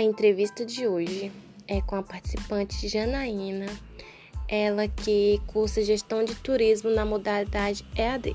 A entrevista de hoje é com a participante Janaína, ela que cursa gestão de turismo na modalidade EAD.